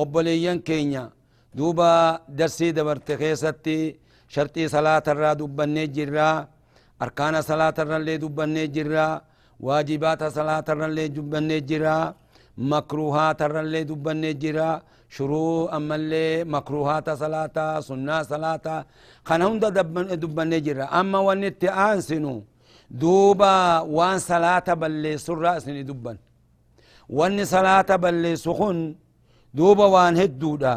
Obboleeyyan keenya duuba darsii dabarte keessatti sharxii salaata irraa dubbannee jirraa arkaana salaata irrallee dubbannee jirraa waajibaata salaata irrallee dubbannee jirraa makruuhaata irrallee dubbannee jirraa shuruu ammallee makruuhaata salaataa sunnaa salaataa kana hunda dubbannee jirra amma wanni itti aansinu duuba waan salaata balleessurraa isini dubban wanni salaata balleessu kun duuba waan hedduudha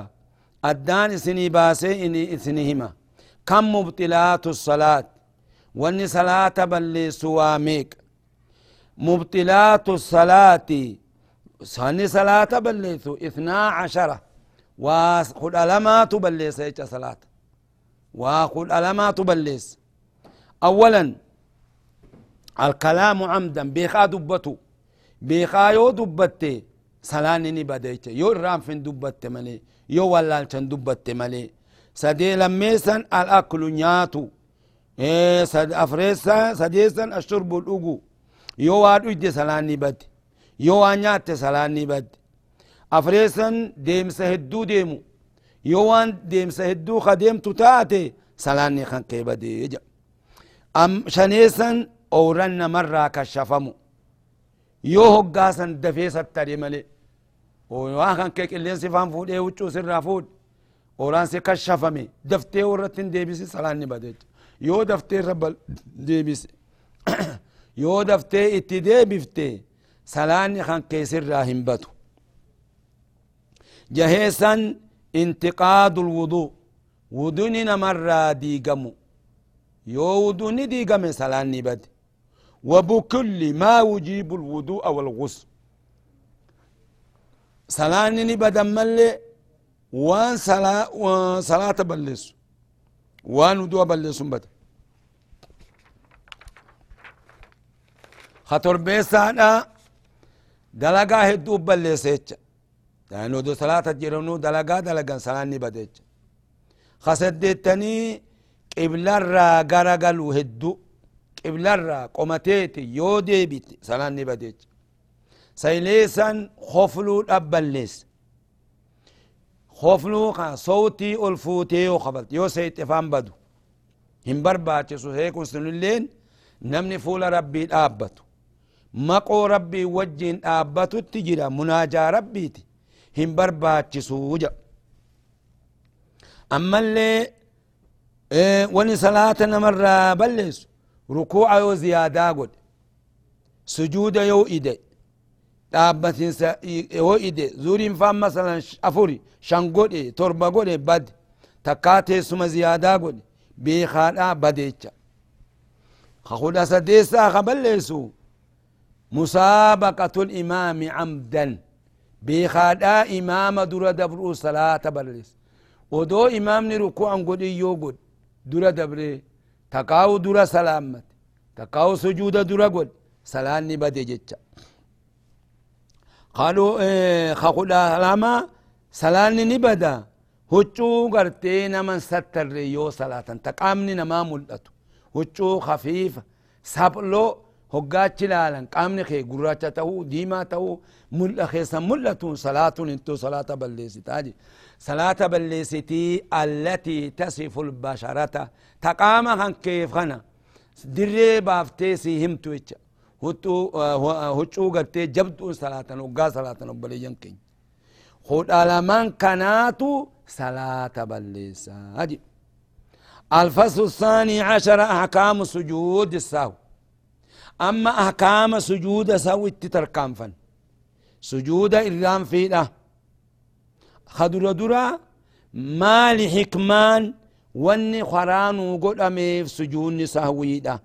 addaan isinii baasee isini hima kam mubxilaatu salaat wanni salaata balleessu waa meeqa mubxilaatu salaati sanni salaata balleessu ithnaa cashara waa kudha lamaatu balleessa jecha salaata waa kudha lamaatu balleessa awalan alkalaamu camdan beekaa dubbatu beekaa yoo dubbatte salaanni ni bada jecha yoo irraanfin dubbatte malee yoo wallaalchan dubbatte malee sadee lammeessan alaklu nyaatu afreessa sadeessan ashurbu dhugu yoo waa dhuyde salaanni badde yoo waa nyaatte salaanni badde afreessan deemsa hedduu deemu yoo waan deemsa hedduu ka deemtu taate salaanni kan kee badee jedha shaneessan owran namarraa kashafamu yoo hoggaasan dafee sattade male waan kan kee qilleensi faan fuudhee huccuu sirraa fuudhe oraan si kashafame daftee warratti hin deebisi salaanni bade yoo daftee irra deebise yoo daftee itti deebifte salaanni kan kee sirraa hin batu jaheessan intiqaadu lwuduu wuduni namarraa diigamu yoo wuduni diigame salaanni bade وبكل ما يجيب الوضوء والغسل. سلاني بدل ملي وان صلاة وان صلاة بلس وان وضوء بلس بد خطر بيسانا دلقا هدو بلس يعني دو صلاة جيرونو دلقا دلقا سلاني بدج خسدتني قبل الرا غرقل هدو qiblarraa qomateeti yoo deebite salaanni badeecha sayleessan hofluu dhabballeessa hofluu kan sowtii ol fuutee yoo qabatte yoo seexxe faan badu hin barbaachisu heekun sunilleen namni fuula rabbii dhaabbatu maqoo rabbii wajjiin dhaabbatutti jira munaajaa rabbiiti hin barbaachisuu jedha ammallee wani salaata namarraa balleessu ركوع يو زيادة قد. سجود يو إيدي دابتين يو إيدي زورين فام مثلا أفوري. شان قد تربة قد بد. تكاتي سما زيادة قد. بيخانا بديتش خخود أسديسا خبلسو مسابقة الإمام عمدا. بيخادا إمام دور دبرو صلاة بلس ودو إمام ركوع قد يو قد. دور دبري. تقاو درا سلامت تقاو سجود درا قل سلاني بدي جتشا قالوا إيه خخدا لما سلاني نبدا هچو غرتي نمن ستر يو صلاة تقامني نما ملتو. هچو خفيف سابلو هقاتش لالن قامني خي قراچة تهو ديما تهو مل خيسا ملتو صلاة انتو صلاة بلسي تاجي صلاة بلسيتي التي تصف البشرة تقام كان كيف خنا dirree baaftee sii himtu jecha huccuu gartee jabduun salaatan hoggaa salaatan obboleeyyan keenya hudha laman kanaatu salaata balleessaa jedhu الفصل الثاني عشر أحكام سجود السهو أما أحكام سجود سهو التتركام فن سجود إرام فينا خدر درا مال حكمان واني خرانو قد أميف سجود سهوي ده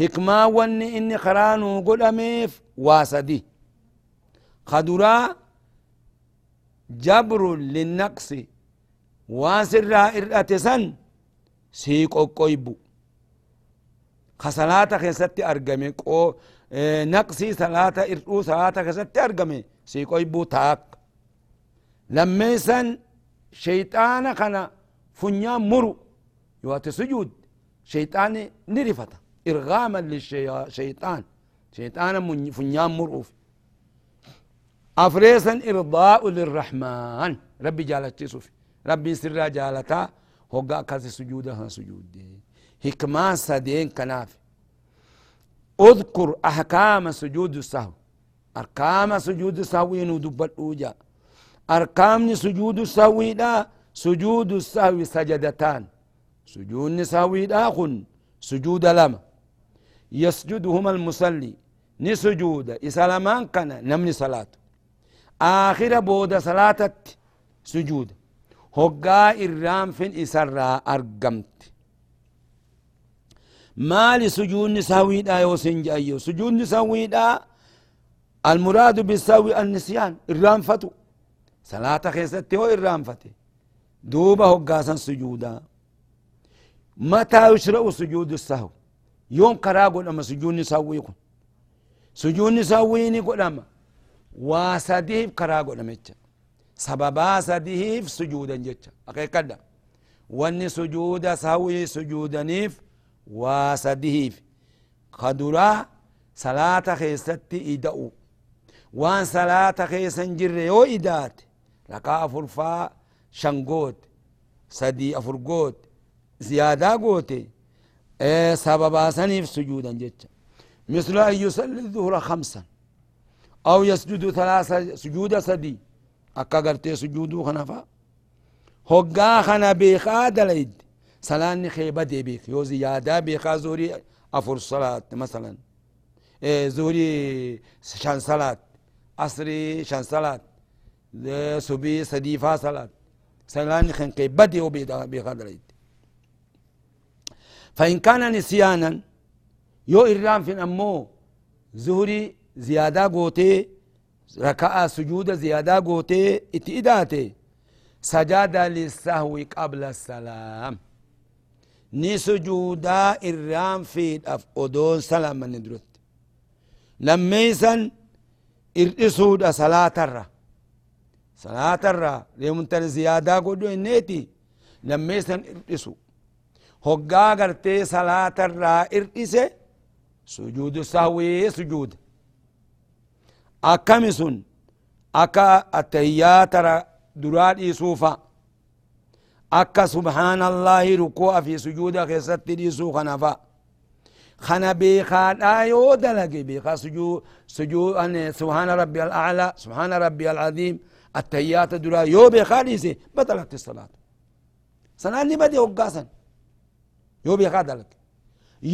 حكما واني إني خرانو قد أميف واسدي خدرا جبر للنقص واسر إرأتسن sii qoqqoybu. Ka salaata keessatti argame naqsii salaata irdhuu salaata keessatti argame sii qoybu shayxaana kana funyaan muru yoo ati sujud shayxaani ni rifata irgaaman lishayxaan shayxaana funyaan muruuf afreesan irdaa'u lirrahmaan rabbi jaalachisuuf rabbiin sirraa jaalataa هوغا كاسي سجودة ها سجود حكمان سدين كناف اذكر احكام سجود السهو اركام سجود السهو ندبل اوجا اركام سجود السهو دا سجود السهو سجدتان. سجود السهو دا خن سجود لما. يسجدهما المصلي نسجود إسلامان كان نمني صلاة. آخر بود صلاة سجود. hoggaa irraanfin isarraa argamte maali sujuudni sahwiidha yoo sin je'ayyo sujuudni sahwiidha المراد بالسهو النسيان الرانفتو صلاة خيست هو الرانفته دوبا هو قاسا سجودا متى يشرع سجود السهو يوم قراغون اما سجود نسوي يكون سجود نسوي نقول اما واسديه قراغون اما sababaa sadihiif sujuudan jecha akeekadha wanni sujuuda sahwii sujuudaniif waa sadihiif ka duraa salaata keessatti ida'u waan salaata keessan jirre yoo idaate لكا لقاء فرفا شنغوت سدي أفرغوت زيادة غوتي. إيه سببا سنيف سجودا جتا مثل أن يصلي الظهر خمسا أو يسجد ثلاثة سجود سدي أكا قرتي سجودو خنفا. هقا خنا بيخا دليد. سلان نخيبة دي بيخ يو زيادة بيخا زوري أفر الصلاة مثلا. إيه زوري شان صلاة. أسري شان صلاة. Salaanni keen kee badee yoo beekaa dalayd فإن كان نسيانا يو إرام في أمو زهري زيادة قوتي ركعة سجود زيادة قوتي اتئداتي سجد للسهو قبل السلام. ني إرام في أف أدون سلام من ندرت لما يسن إرئسود صلاة الرّ صلاة الرّ لمن زيادة قدو إنيتي لما يسن إرئسو هقا قرتي صلاة الرّ إرئسه سجود السهوي سجود akkami sun akka attahiyyaa tara duraa dhiisuufa akka subhaanallahi ruku'a fi sujuuda keessatti dhiisuu kanafa kana beekaadhaa yoo dalage beekaa subhaana rabbi al'aclaa subhaana rabbi al'aziim attahiyyaata yoo beekaa dhiise batalatti salaatu sanaanni bade hoggaasan yoo beekaa dalage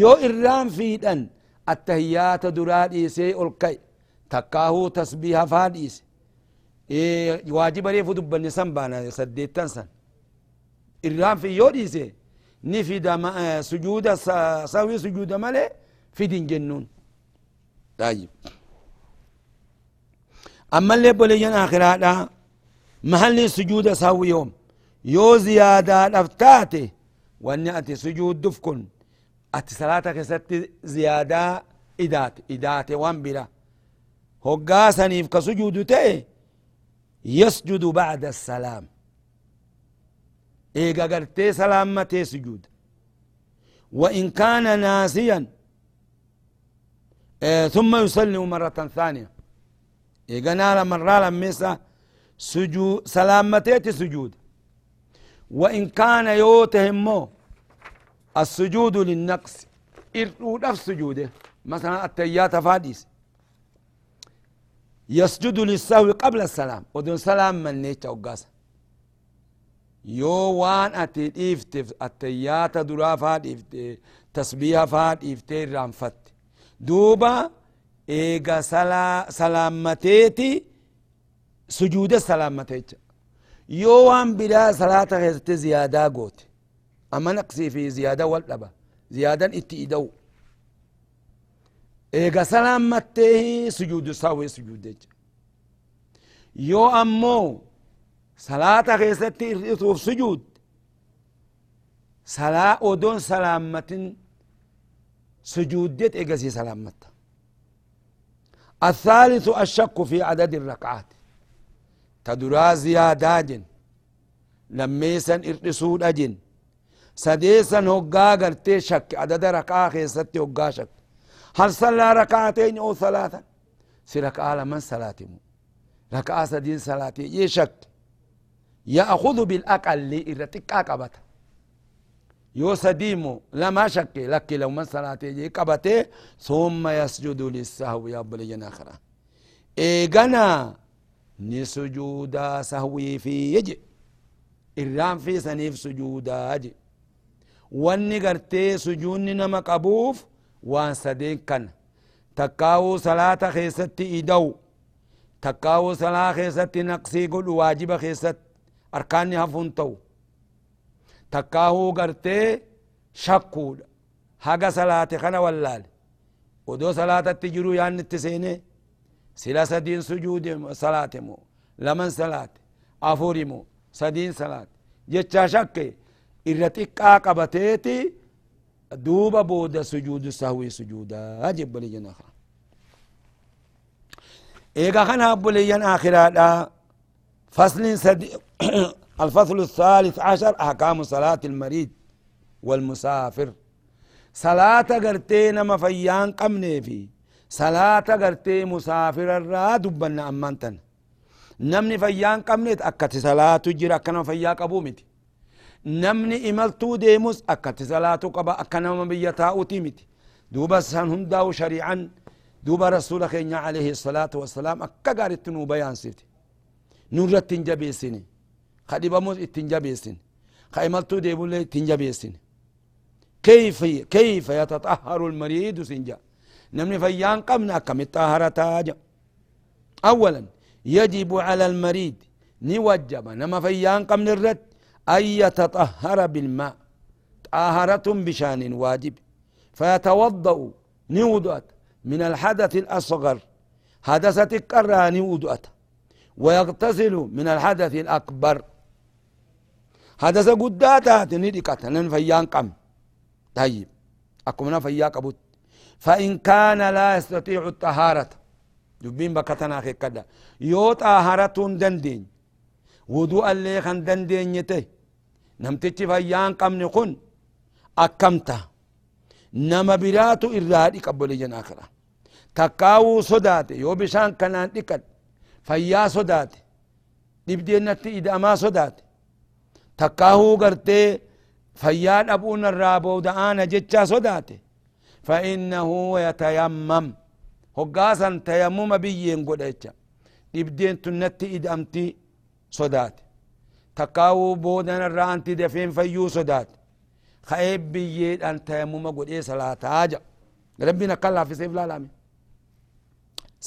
yoo irraan fiidhan attahiyyaata duraa dhiisee ol ka'e تكاهو تسبيح فاديس إيه واجب ريف دبن سنبانا سديتن سن إرام في يوديسي نفيد ما سجود سوي سجود مالي في دين جنون طيب أما اللي بوليين آخراتا محل سجود سوي يوم. يو زيادة أفتاتي وأن أتي سجود دفكن. أتي صلاتك ست زيادة إدات إدات وان بلا. هقاسني في سجود تي يسجد بعد السلام. إيقا قرتي سلامتي سجود. وإن كان ناسيا إيه ثم يسلم مرة ثانية. إيقا نال مرة لمسا سجود سلامتي سجود. وإن كان يوتهمو السجود للنقص. إردودف سجوده. مثلا التيات فاديس. يسجد للسهو قبل السلام. ودون سلام من نيتش وقاسا يو وان أتي ديفتف التيات درا فاديفت تسبيح فاديفت رانفت دوبا ايغا سلا سلامتيتي سجود سلامتيتش يو وان بلا صلاة غيرت زيادة قوت أما نقصي في زيادة والأبا زيادة اتئدو eega salaammattee sujuudu sahwii sujuudde yoo ammoo salaata keessatti hir'isuuf sujuud salaa odoon salaammatin سجودت اجازي سلامت الثالث الشك في عدد الركعات. تدرا زيادة لميسن ارسول أجن. سديسا هقا قرتي شك عدد ركعة خيستي هقا شك. هل صلى ركعتين أو ثلاثة؟ سركعة لمن صلاة ركعة سدين صلاة يشك. يأخذ بالأقل إرتك قبت يو سديمو لما شك لك لو من صلاة يجي قبته ثم يسجد للسهو يا بلي آخرة إيغنا نسجودا سهوي في يجي. إرام في سنيف سجودا يجي واني قرتي سجوني نما قبوف وان سدين كان. تكاو صلاة خيست إدو تكاو صلاة خيست نقصي قل واجب خيست. تكاو قرتي شكو حق صلاة خنا واللال۔ ودو صلاة تجرو يعني التسيني سلا سدين سجود صلاة مو۔ لمن صلاة أفوري مو۔ سدين صلاة جتشا شكي إرتقا قبتيتي دوبا بودا سجود سهوي سجودا أجب بليجن آخر۔ إيقا خان بليجن آخر فصل سد الفصل الثالث عشر أحكام صلاة المريض والمسافر صلاة قرتين مفيان قمني في صلاة قرتي مسافر الراد دبنا أمانتن نمني فيان قمني أكت صلاة جرى كنا فيا قبومتي namni imaltuu deemus akkatti salaatu qaba akka nama biyya taa'uti miti duuba san hundaa'u shariican duuba rasuula keenya alayhi salaatu wassalaam akka gaaritti nuu bayaansifte nurratti hin jabeessine ka imaltuu deemullee ittin jabeessin كيف كيف يتطهر المريض سنجا؟ نمني فيان قمنا كم الطهارة أولا يجب على المريض نوجب. نما فيان قمن الرد أن يتطهر بالماء. طهارة بشأن واجب. فيتوضأ نودأت. من الحدث الأصغر حدثت الكرة نودأت. ويغتسل من الحدث الأكبر. حدث قداتات ندكت فيان قم طيب أكمنا فيا قبوت فإن كان لا يستطيع الطهارة دبين بكتنا خي كدا يو طهارة دندين ودوء اللي خن دندين يته namtichi fayyaan qabni kun akkamta nama biraatu irraa dhiqabbole jen akira takkaawuu sodaate yoo bishaan kanaan dhiqad fayyaa sodaate dhibdeennatti ida'amaa sodaate takkaahuu gartee fayyaa dhabuun irraa booda'aana jechaa sodaate. فإنه يتيمم هقاسا تيمم بيين قد dhibdeen tunnatti ida'amti sodaate. تكاو بودن الرانتي دفين فيو صدات خيب بييد أن تيمم قد إيه صلاة آجا ربنا قال في سيف العالمين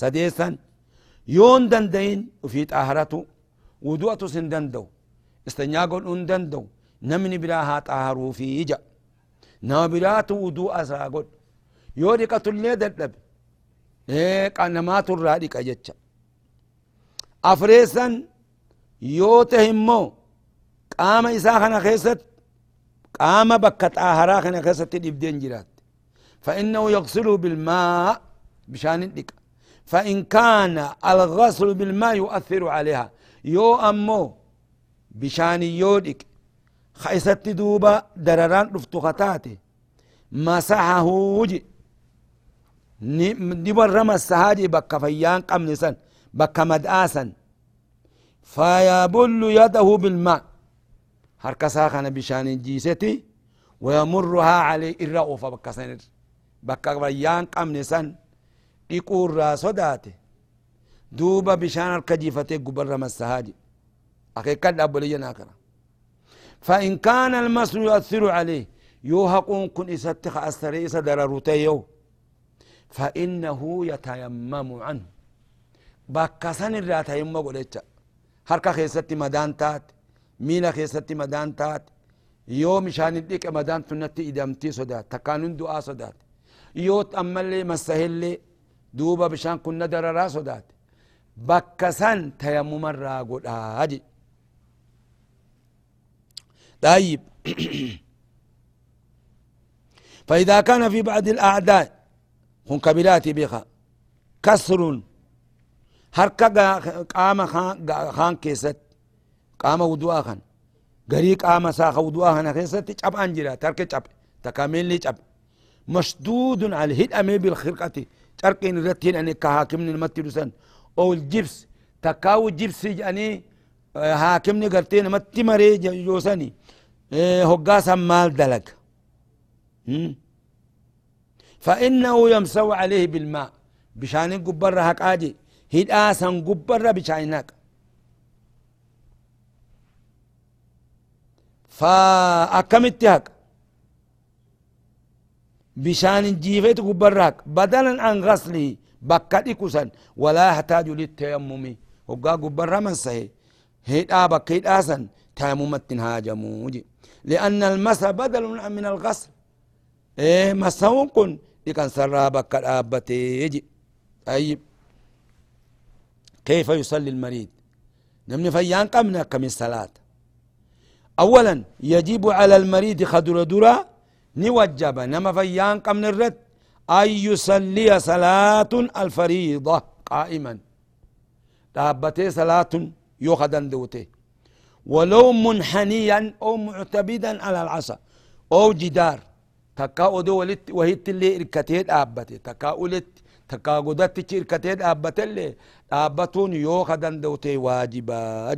سديسا يون دندين وفي طهرته ودوءة سن دندو استنياقون ان دندو نمني براها طهروا في إجا نما برات ودوء ساقود يودي قتل لي دلب إيه قنمات الرادق أجتشا أفريسا يوتهمو قام إساء خنا خيست قام بكت آهرا خيست الإبدين جرات فإنه يغسل بالماء بشان الدك فإن كان الغسل بالماء يؤثر عليها يو أمو بشان يودك خيست دوبا درران رفتو خطاتي مسحه وجي نبر رمى السهاجي بك فيان قمنسا بك مدآسا فيبل يده بالماء. هركسا خنا بشان جيستي ويمرها عليه الرؤوف بكسنر bakka bayyaan qabne san dhiquurraa sodaate duuba bishaan harka jiifatee gubarra massahaaji akeekkadha abboleeyya naa kana فإن كان المس يؤثر عليه يوهقون كن إسات خأسر إسا دررتيو فإنه يتيمم عنه. بكسن الرات يمم قلت هركا خيست مدان تات ميلا خيست مدان تات. يو مشان الديك مدان تنتي إدامتي صدات تكانون دعا صدات يو تأمل مسهل دوبا بشان كنا دررا صدات بكسن تيمم الراغد هاجي طيب. فإذا كان في بعض الأعداء هم كبيرات بخا كسر هركا قام خان كيست قام ودوا خان. غري قام ساخ ودوا خان كيست چب انجرا ترك چب تكامل لي چب مشدود على هد امي بالخرقة تركين رتين ان كحاكم المتدسن أو الجبس تكاو جبس يعني haakimni gartee namatti maree joosani hoggaasan maal dalag فإنه يمسو عليه بالماء بشان قبر هكاجي هداسا قبر بشانك فأكمت هك بشان جيفت قبرك بدلا عن غسله بكتكسا ولا يحتاج للتيمم. وقا قبر من صحيح. هيدا بكي آسن تيممت هاجموجي لأن المسح بدل من الغسل. إيه كن لكن سرى بك الآبتي طيب. كيف يصلي المريض؟ نمني فيان قمنا كم الصلاة أولا يجب على المريض خدر درا نوجب. نما فيان قمنا الرد أن يصلي صلاة الفريضة قائما. دابتي صلاة يوخدن دوته. ولو منحنيا أو معتبدا على العصا. أو جدار. تكا أدو ولت وهيت اللي إركتين آبته تكا ولت تكا قدت إركتين آبته اللي آبتون يوخدن دوته واجبا.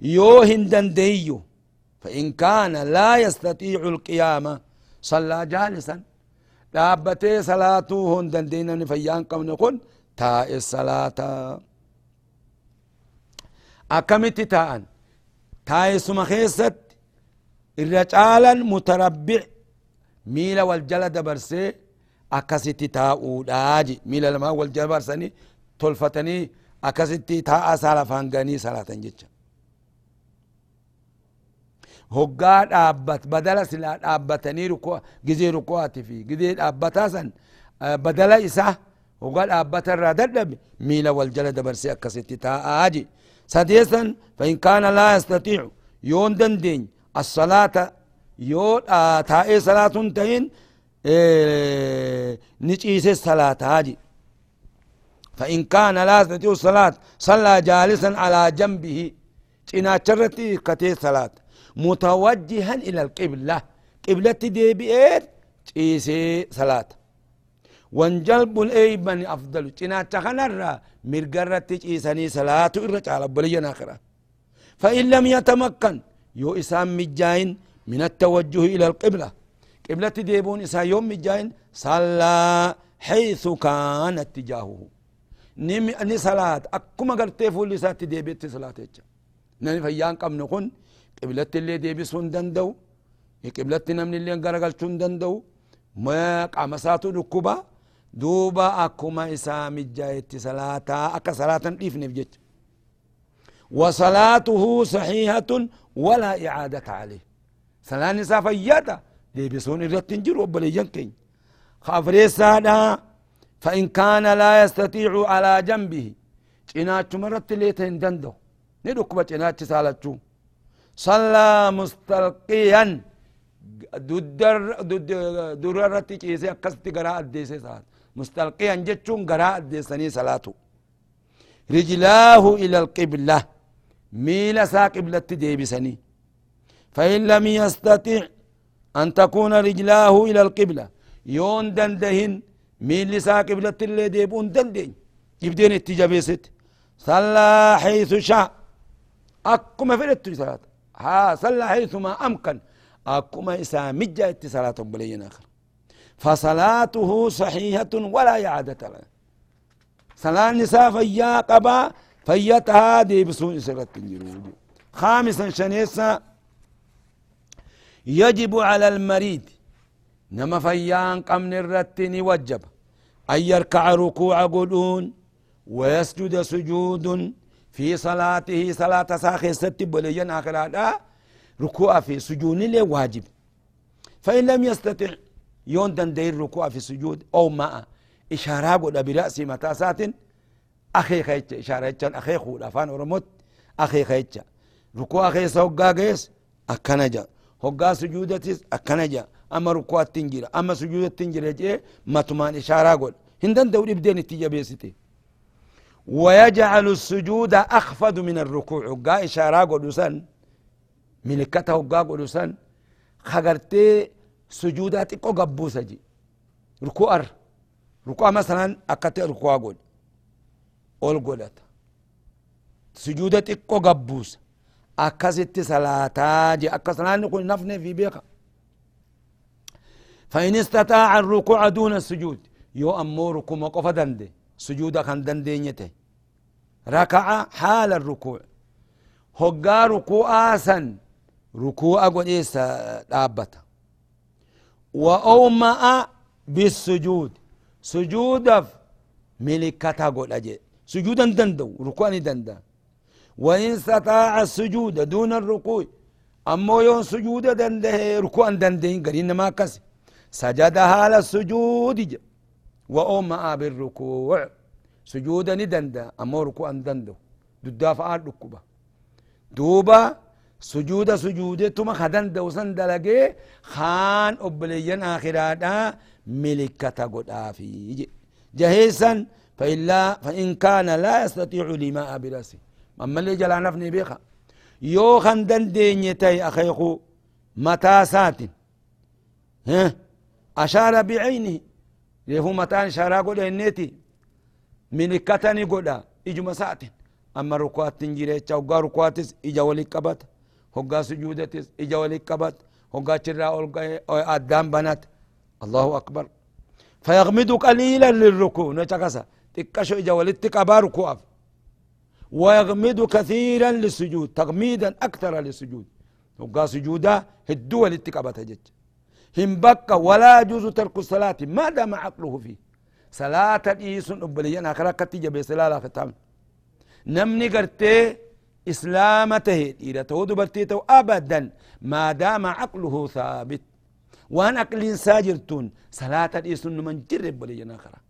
يو هندن ديو. فإن كان لا يستطيع القيامة صلى جالسا. دابته صلاته هندن دينا فيان قمنا قل تاء الصلاة أكمت تاءن تايسما خيست الرجالا متربع ميلا والجلد برسي أكست تاء داجي ميلا لما والجلد برسني تلفتني أكست تاء سالة فانغاني صلاة جيتشا hoggaa dhaabbat badala silaa dhaabbatanii rukua gizee rukuwaati fi gizee dhaabbataa san badala isa hoggaa dhaabbata irraa dadhabe miila wal jala dabarsee سديسا فإن كان لا يستطيع يون دندين الصلاة يو آه تائي صلاة تهين إيه نجيس الصلاة هاجي. فإن كان لا يستطيع الصلاة صلى جالسا على جنبه إنا شرتي كتي صلاة. متوجها إلى القبلة. قبلة دي بإير تيسي صلاة. وانجلب الأيمن أفضل. تنا تخنر مرقرة تيساني صلاة الرجال بلي آخرة فإن لم يتمكن يو إسام مجاين من التوجه إلى القبلة. قبلة ديبون إسا يوم مجاين صلى حيث كان اتجاهه. نمي أني صلاة أكما قرتي فول لسات ديبت صلاة نني فيان قم نكون قبلة اللي ديبسون دندو قبلة نمني اللي انقرقلتون دندو ما قامساتو نكوبا دوبا أكما إسا مجايت صلاة أكا صلاة إفنف جت وصلاته صحيحة ولا إعادة عليه صلاة نسا فياتا دي بسون الرتن جرو بليجن كين خافريسا فإن كان لا يستطيع على جنبه جناچ مرت ليتن دندو ندوك بچناچ سالچو صلى مستلقيا ددر دررت چيسي اكستي غرا اديسي سات مستلقيا جتشون غرا اديسني صلاته. رجلاه إلى القبلة ميل سا قبلة ديبسني فإن لم يستطع أن تكون رجلاه إلى القبلة يون دندهن ميل سا قبلة اللي ديبون دندين يبدين اتجابيست صلى حيث شاء. أكما فرت صلاة. ها صلى حيث ما أمكن. أكما إسا مجا اتصالات بلين آخر. فصلاته صحيحة ولا إعادة له. صلاة النساء فيا قبا فيتها دي بسون سرت خامسا شنيسا يجب على المريض نما فيان قمن الرتين وجب أن يركع ركوع قلون ويسجد سجود في صلاته صلاة ساخي ست بليا آخر ركوع في سجود لي واجب فإن لم يستطع يون دندير الركوع في السجود أو ما. إشارة قد برأسي متى سات أخي خيتش. إشارة أخي خود أفان ورمت أخي خيتش. ركوع أخي سوقا قيس. أكنجا هقا سجودتس أكنجا أما ركوع تنجرة أما سجود تنجرة جي متمان إشارة قد هندن دوري بدين التجا بيستي. ويجعل السجود أخفض من الركوع. هقا إشارة قد سن. ملكته هقا قد سن خغرتي سجودات إكو قبوسة جي ركوع ركوع مثلا أكتي ركوع قد أول قدت سجودات إكو قبوسة أكست صلاة جي أكسلان نقول نفني في بيقى فإن استطاع الركوع دون السجود يو أموركم وقف دندي سجود خان دندي نيته ركع حال الركوع هقا ركوع سن ركوع قد إيسا دابتا وأومأ بالسجود. سجود ملكتا قد أجي. سجودا دندو ركوع دندا وإن استطاع السجود دون الركوع أما يون سجود دنده ركوع دنده قرين ما كس سجدها للسجود وأمع بالركوع. سجودا ندنده أما ركوع دنده ددافع الركوبة دوبا سجود سجود تما خدن دوسن دلقي خان أبليين آخراتا ملكة قد آفي جهيسا فإلا فإن كان لا يستطيع لما برأسه أما اللي جلا نفني بيخا يو خندن ديني تي أخيخو متاسات ها أشار بعينه يهو متان شارا قد إنيتي من كتني قد إجو سات أما ركوات تنجيري وقا ركواتس إجا ولي قبط هقا سجودتس إجا ولي قبط هقا ترى أدام بنات الله أكبر فيغمد قليلا للركوع نتكسا تكشو إجا ولي تقبا ركوع ويغمد كثيرا للسجود تغميدا أكثر للسجود وقا سجودا الدول اتقابتها جج هم بقى ولا يجوز ترك الصلاة ما دام عقله فيه صلاة إيس أبليان آخرا كتجة بسلالة ختام نمني قرتي إسلامته إذا تود برتيته أبدا ما دام عقله ثابت. وأن أقل ساجرتون صلاة إيس من جرب بليان آخرا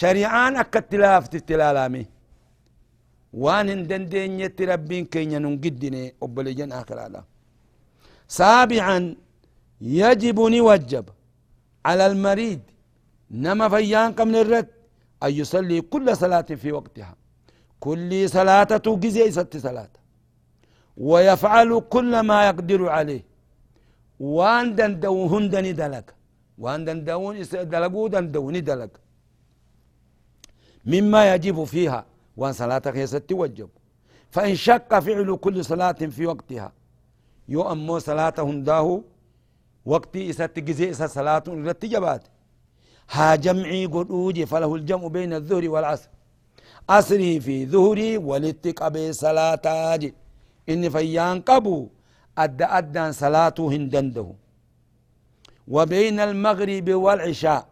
شريعان أكتلاف تتلالامي. وأن دندين يتي ربين كين ننقدني أبلجن آخر على سابعا يجب نوجب على المريض نما فيان قم الرد أن يصلي كل صلاة في وقتها. كل صلاة توجزي ست صلاة. ويفعل كل ما يقدر عليه. وان دندو هندني دلك. وان دندون دلقو دندوني دلك. مما يجب فيها. وان صلاة خيست وجب. فإن شك فعل كل صلاة في وقتها. يو أمو صلاة هنداه وقتي إسات جزي إسات صلاة رتجبات ها جمعي قدوجي فله الجمع بين الظهر والعصر. أسري في ظهري ولتقبي صلاة جي إن فيان قبو أدى أدى صلاة هندنده. وبين المغرب والعشاء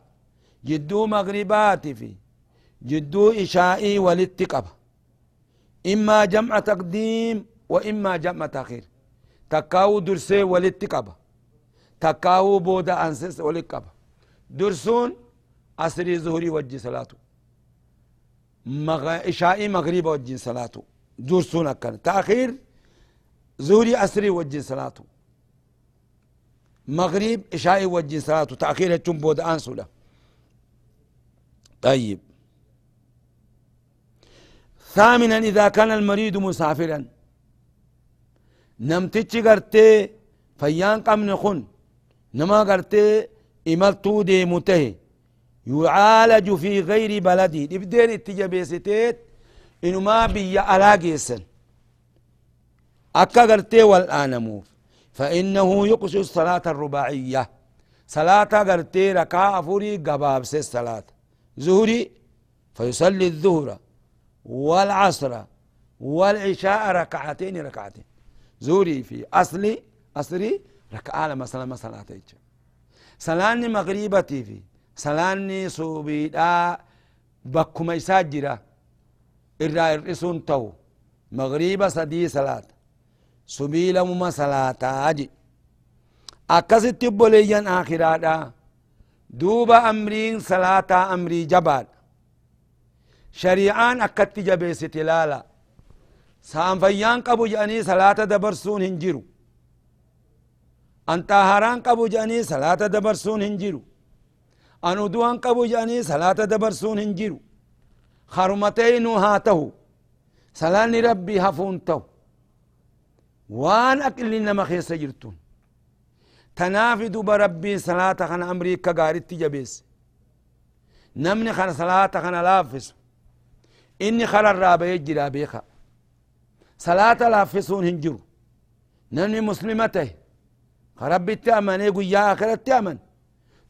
جدو مغربات فيه جدو إشائي والاتقبة إما جمع تقديم وإما جمع تأخير. تكاو درسي والاتقبة تكاو بودا أنسس والاتقبة درسون أسري ظهري وجي صلاته. إشائي مغرب وجي صلاته. درسون أكن تأخير ظهري أسري وجي صلاته. مغرب إشائي وجي صلاته. تأخير الجنبود أنسولا طيب. ثامنا إذا كان المريض مسافرا. نمتش قرتي فيان قمن خن نما قرتي إملتو دي مته يعالج في غير بلدي إبدين اتجابيستيت إنو ما بي ألاقيسن أكا قرتي والآن موف. فإنه يقصي الصلاة الرباعية. صلاة قرتي ركعة أفوري قباب سيس صلاة زهري فيصلي الظهر والعصر والعشاء ركعتين ركعتين. زوري في أصلي أصلي ركعة مثلا مثلا صلاني مغربتي في. صلاني صوبيدا بكما يساجرا إرى الرسون تو مغربة سدي صلاة سبيل مما صلاة أجي أكست بوليا آخرادا دوبا أمرين صلاة أمري جبال شريعان أكت جبيست لالا سام فيان قبو جاني صلاة دبرسون هنجرو أنت هران قبو جاني صلاة دبرسون هنجرو أنو دوان قبو جاني صلاة دبرسون هنجرو خرمتين هاته صلاة ربي هفون تو وان أكل نما خيس جرتون تنافي دوب ربي صلاة خان أمريكا غارت جبيس نمني خان صلاة خان لافس. إني خال الرابع يجرى بيخا صلاة لافسون هنجرو نمني مسلمته ربي تأمن يقول يا آخرة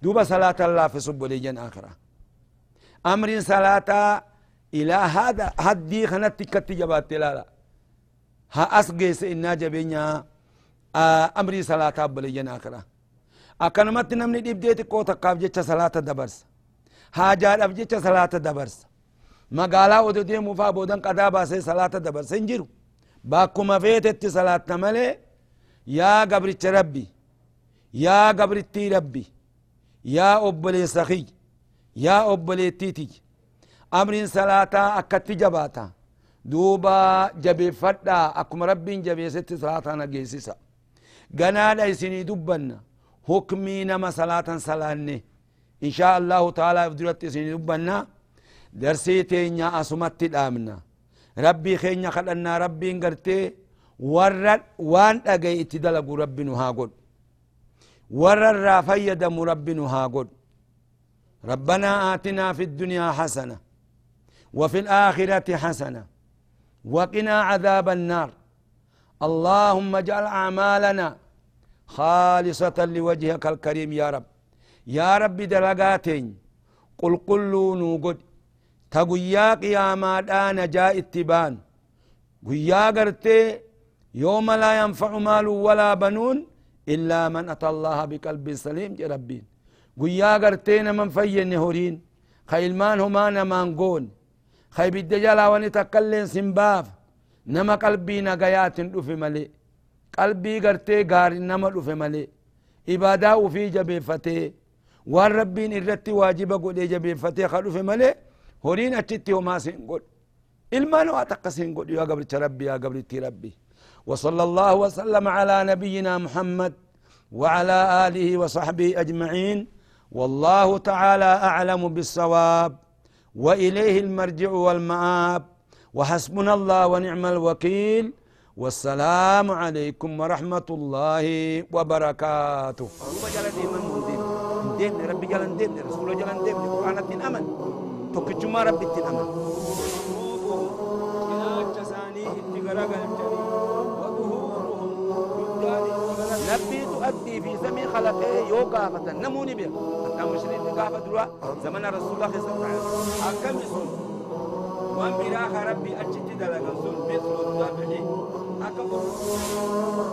دوب صلاة لافس بوليجن آخرة. أمر صلاة إلى هذا هدي خنت كت جبات لا لا ها أسقيس إنا جبينيا أمري صلاة بوليجن آخرة. أكنمت نمني ديبديت كوتا قاب جيتش صلاة دبرس. حاجات أب جيتش صلاة دبرس. مقالا ودو ديمو فا بودن قدا باسي صلاة دبرس. انجرو. باكما فيتت صلاة ملي يا قبرت ربي. يا قبرتي ربي. يا أبلي سخي يا أبلي تيتي. أمرين صلاة أكتي جباتا. دوبا جبي فدا أكم ربي جبي ست صلاة نجيسيسا قنال أيسيني دبنا حكمي نما صلاة صلاني. إن شاء الله تعالى فدرت سيني دبنا درسي تينيا أسمت الآمنا ربي خينيا خلنا ربي انقرتي ورد وان أجي اتدلق ربي نهاقود. ورد الرافية دم ربي نهاقود ربنا آتنا في الدنيا حسنة وفي الآخرة حسنة وقنا عذاب النار. اللهم اجعل أعمالنا خالصة لوجهك الكريم يا رب. يا رب دلقاتين. قل قلوا نوقد تقويا قياما دانا جاء اتبان. قويا قرتي يوم لا ينفع مال ولا بنون إلا من أتى الله بقلب سليم يا ربين قويا قرتينا من فين هورين خيلمان هما نمان قون. خي بالدجال واني تكلين سنباف. نما قلبي نقيات في ملي. قلبي قرتي قار نما في ملي. إبادة وفي جبيفتي وان ربين إرتي واجب قول جبيفتي خلو في ملي. هورين أتتي وما سنقول. إلمان واتق سنقول. يا قبر ربي يا قبر ربي. وصلى الله وسلم على نبينا محمد وعلى آله وصحبه أجمعين. والله تعالى أعلم بالصواب وإليه المرجع والمآب. وحسبنا الله ونعم الوكيل. والسلام عليكم ورحمة الله وبركاته. ديمني ربي جلن ديمني رسول جلن قرآن الدين أمن. توكتشما ربي الدين أمن. نبي تؤدي في زمن خلقه يو قافة نموني بيه حتى مشرين قافة دروا زمن رسول الله صلى الله عليه وسلم. أكم يسون. وان براخ ربي أجد دلقا. سن بيت الدابعي أكبر الله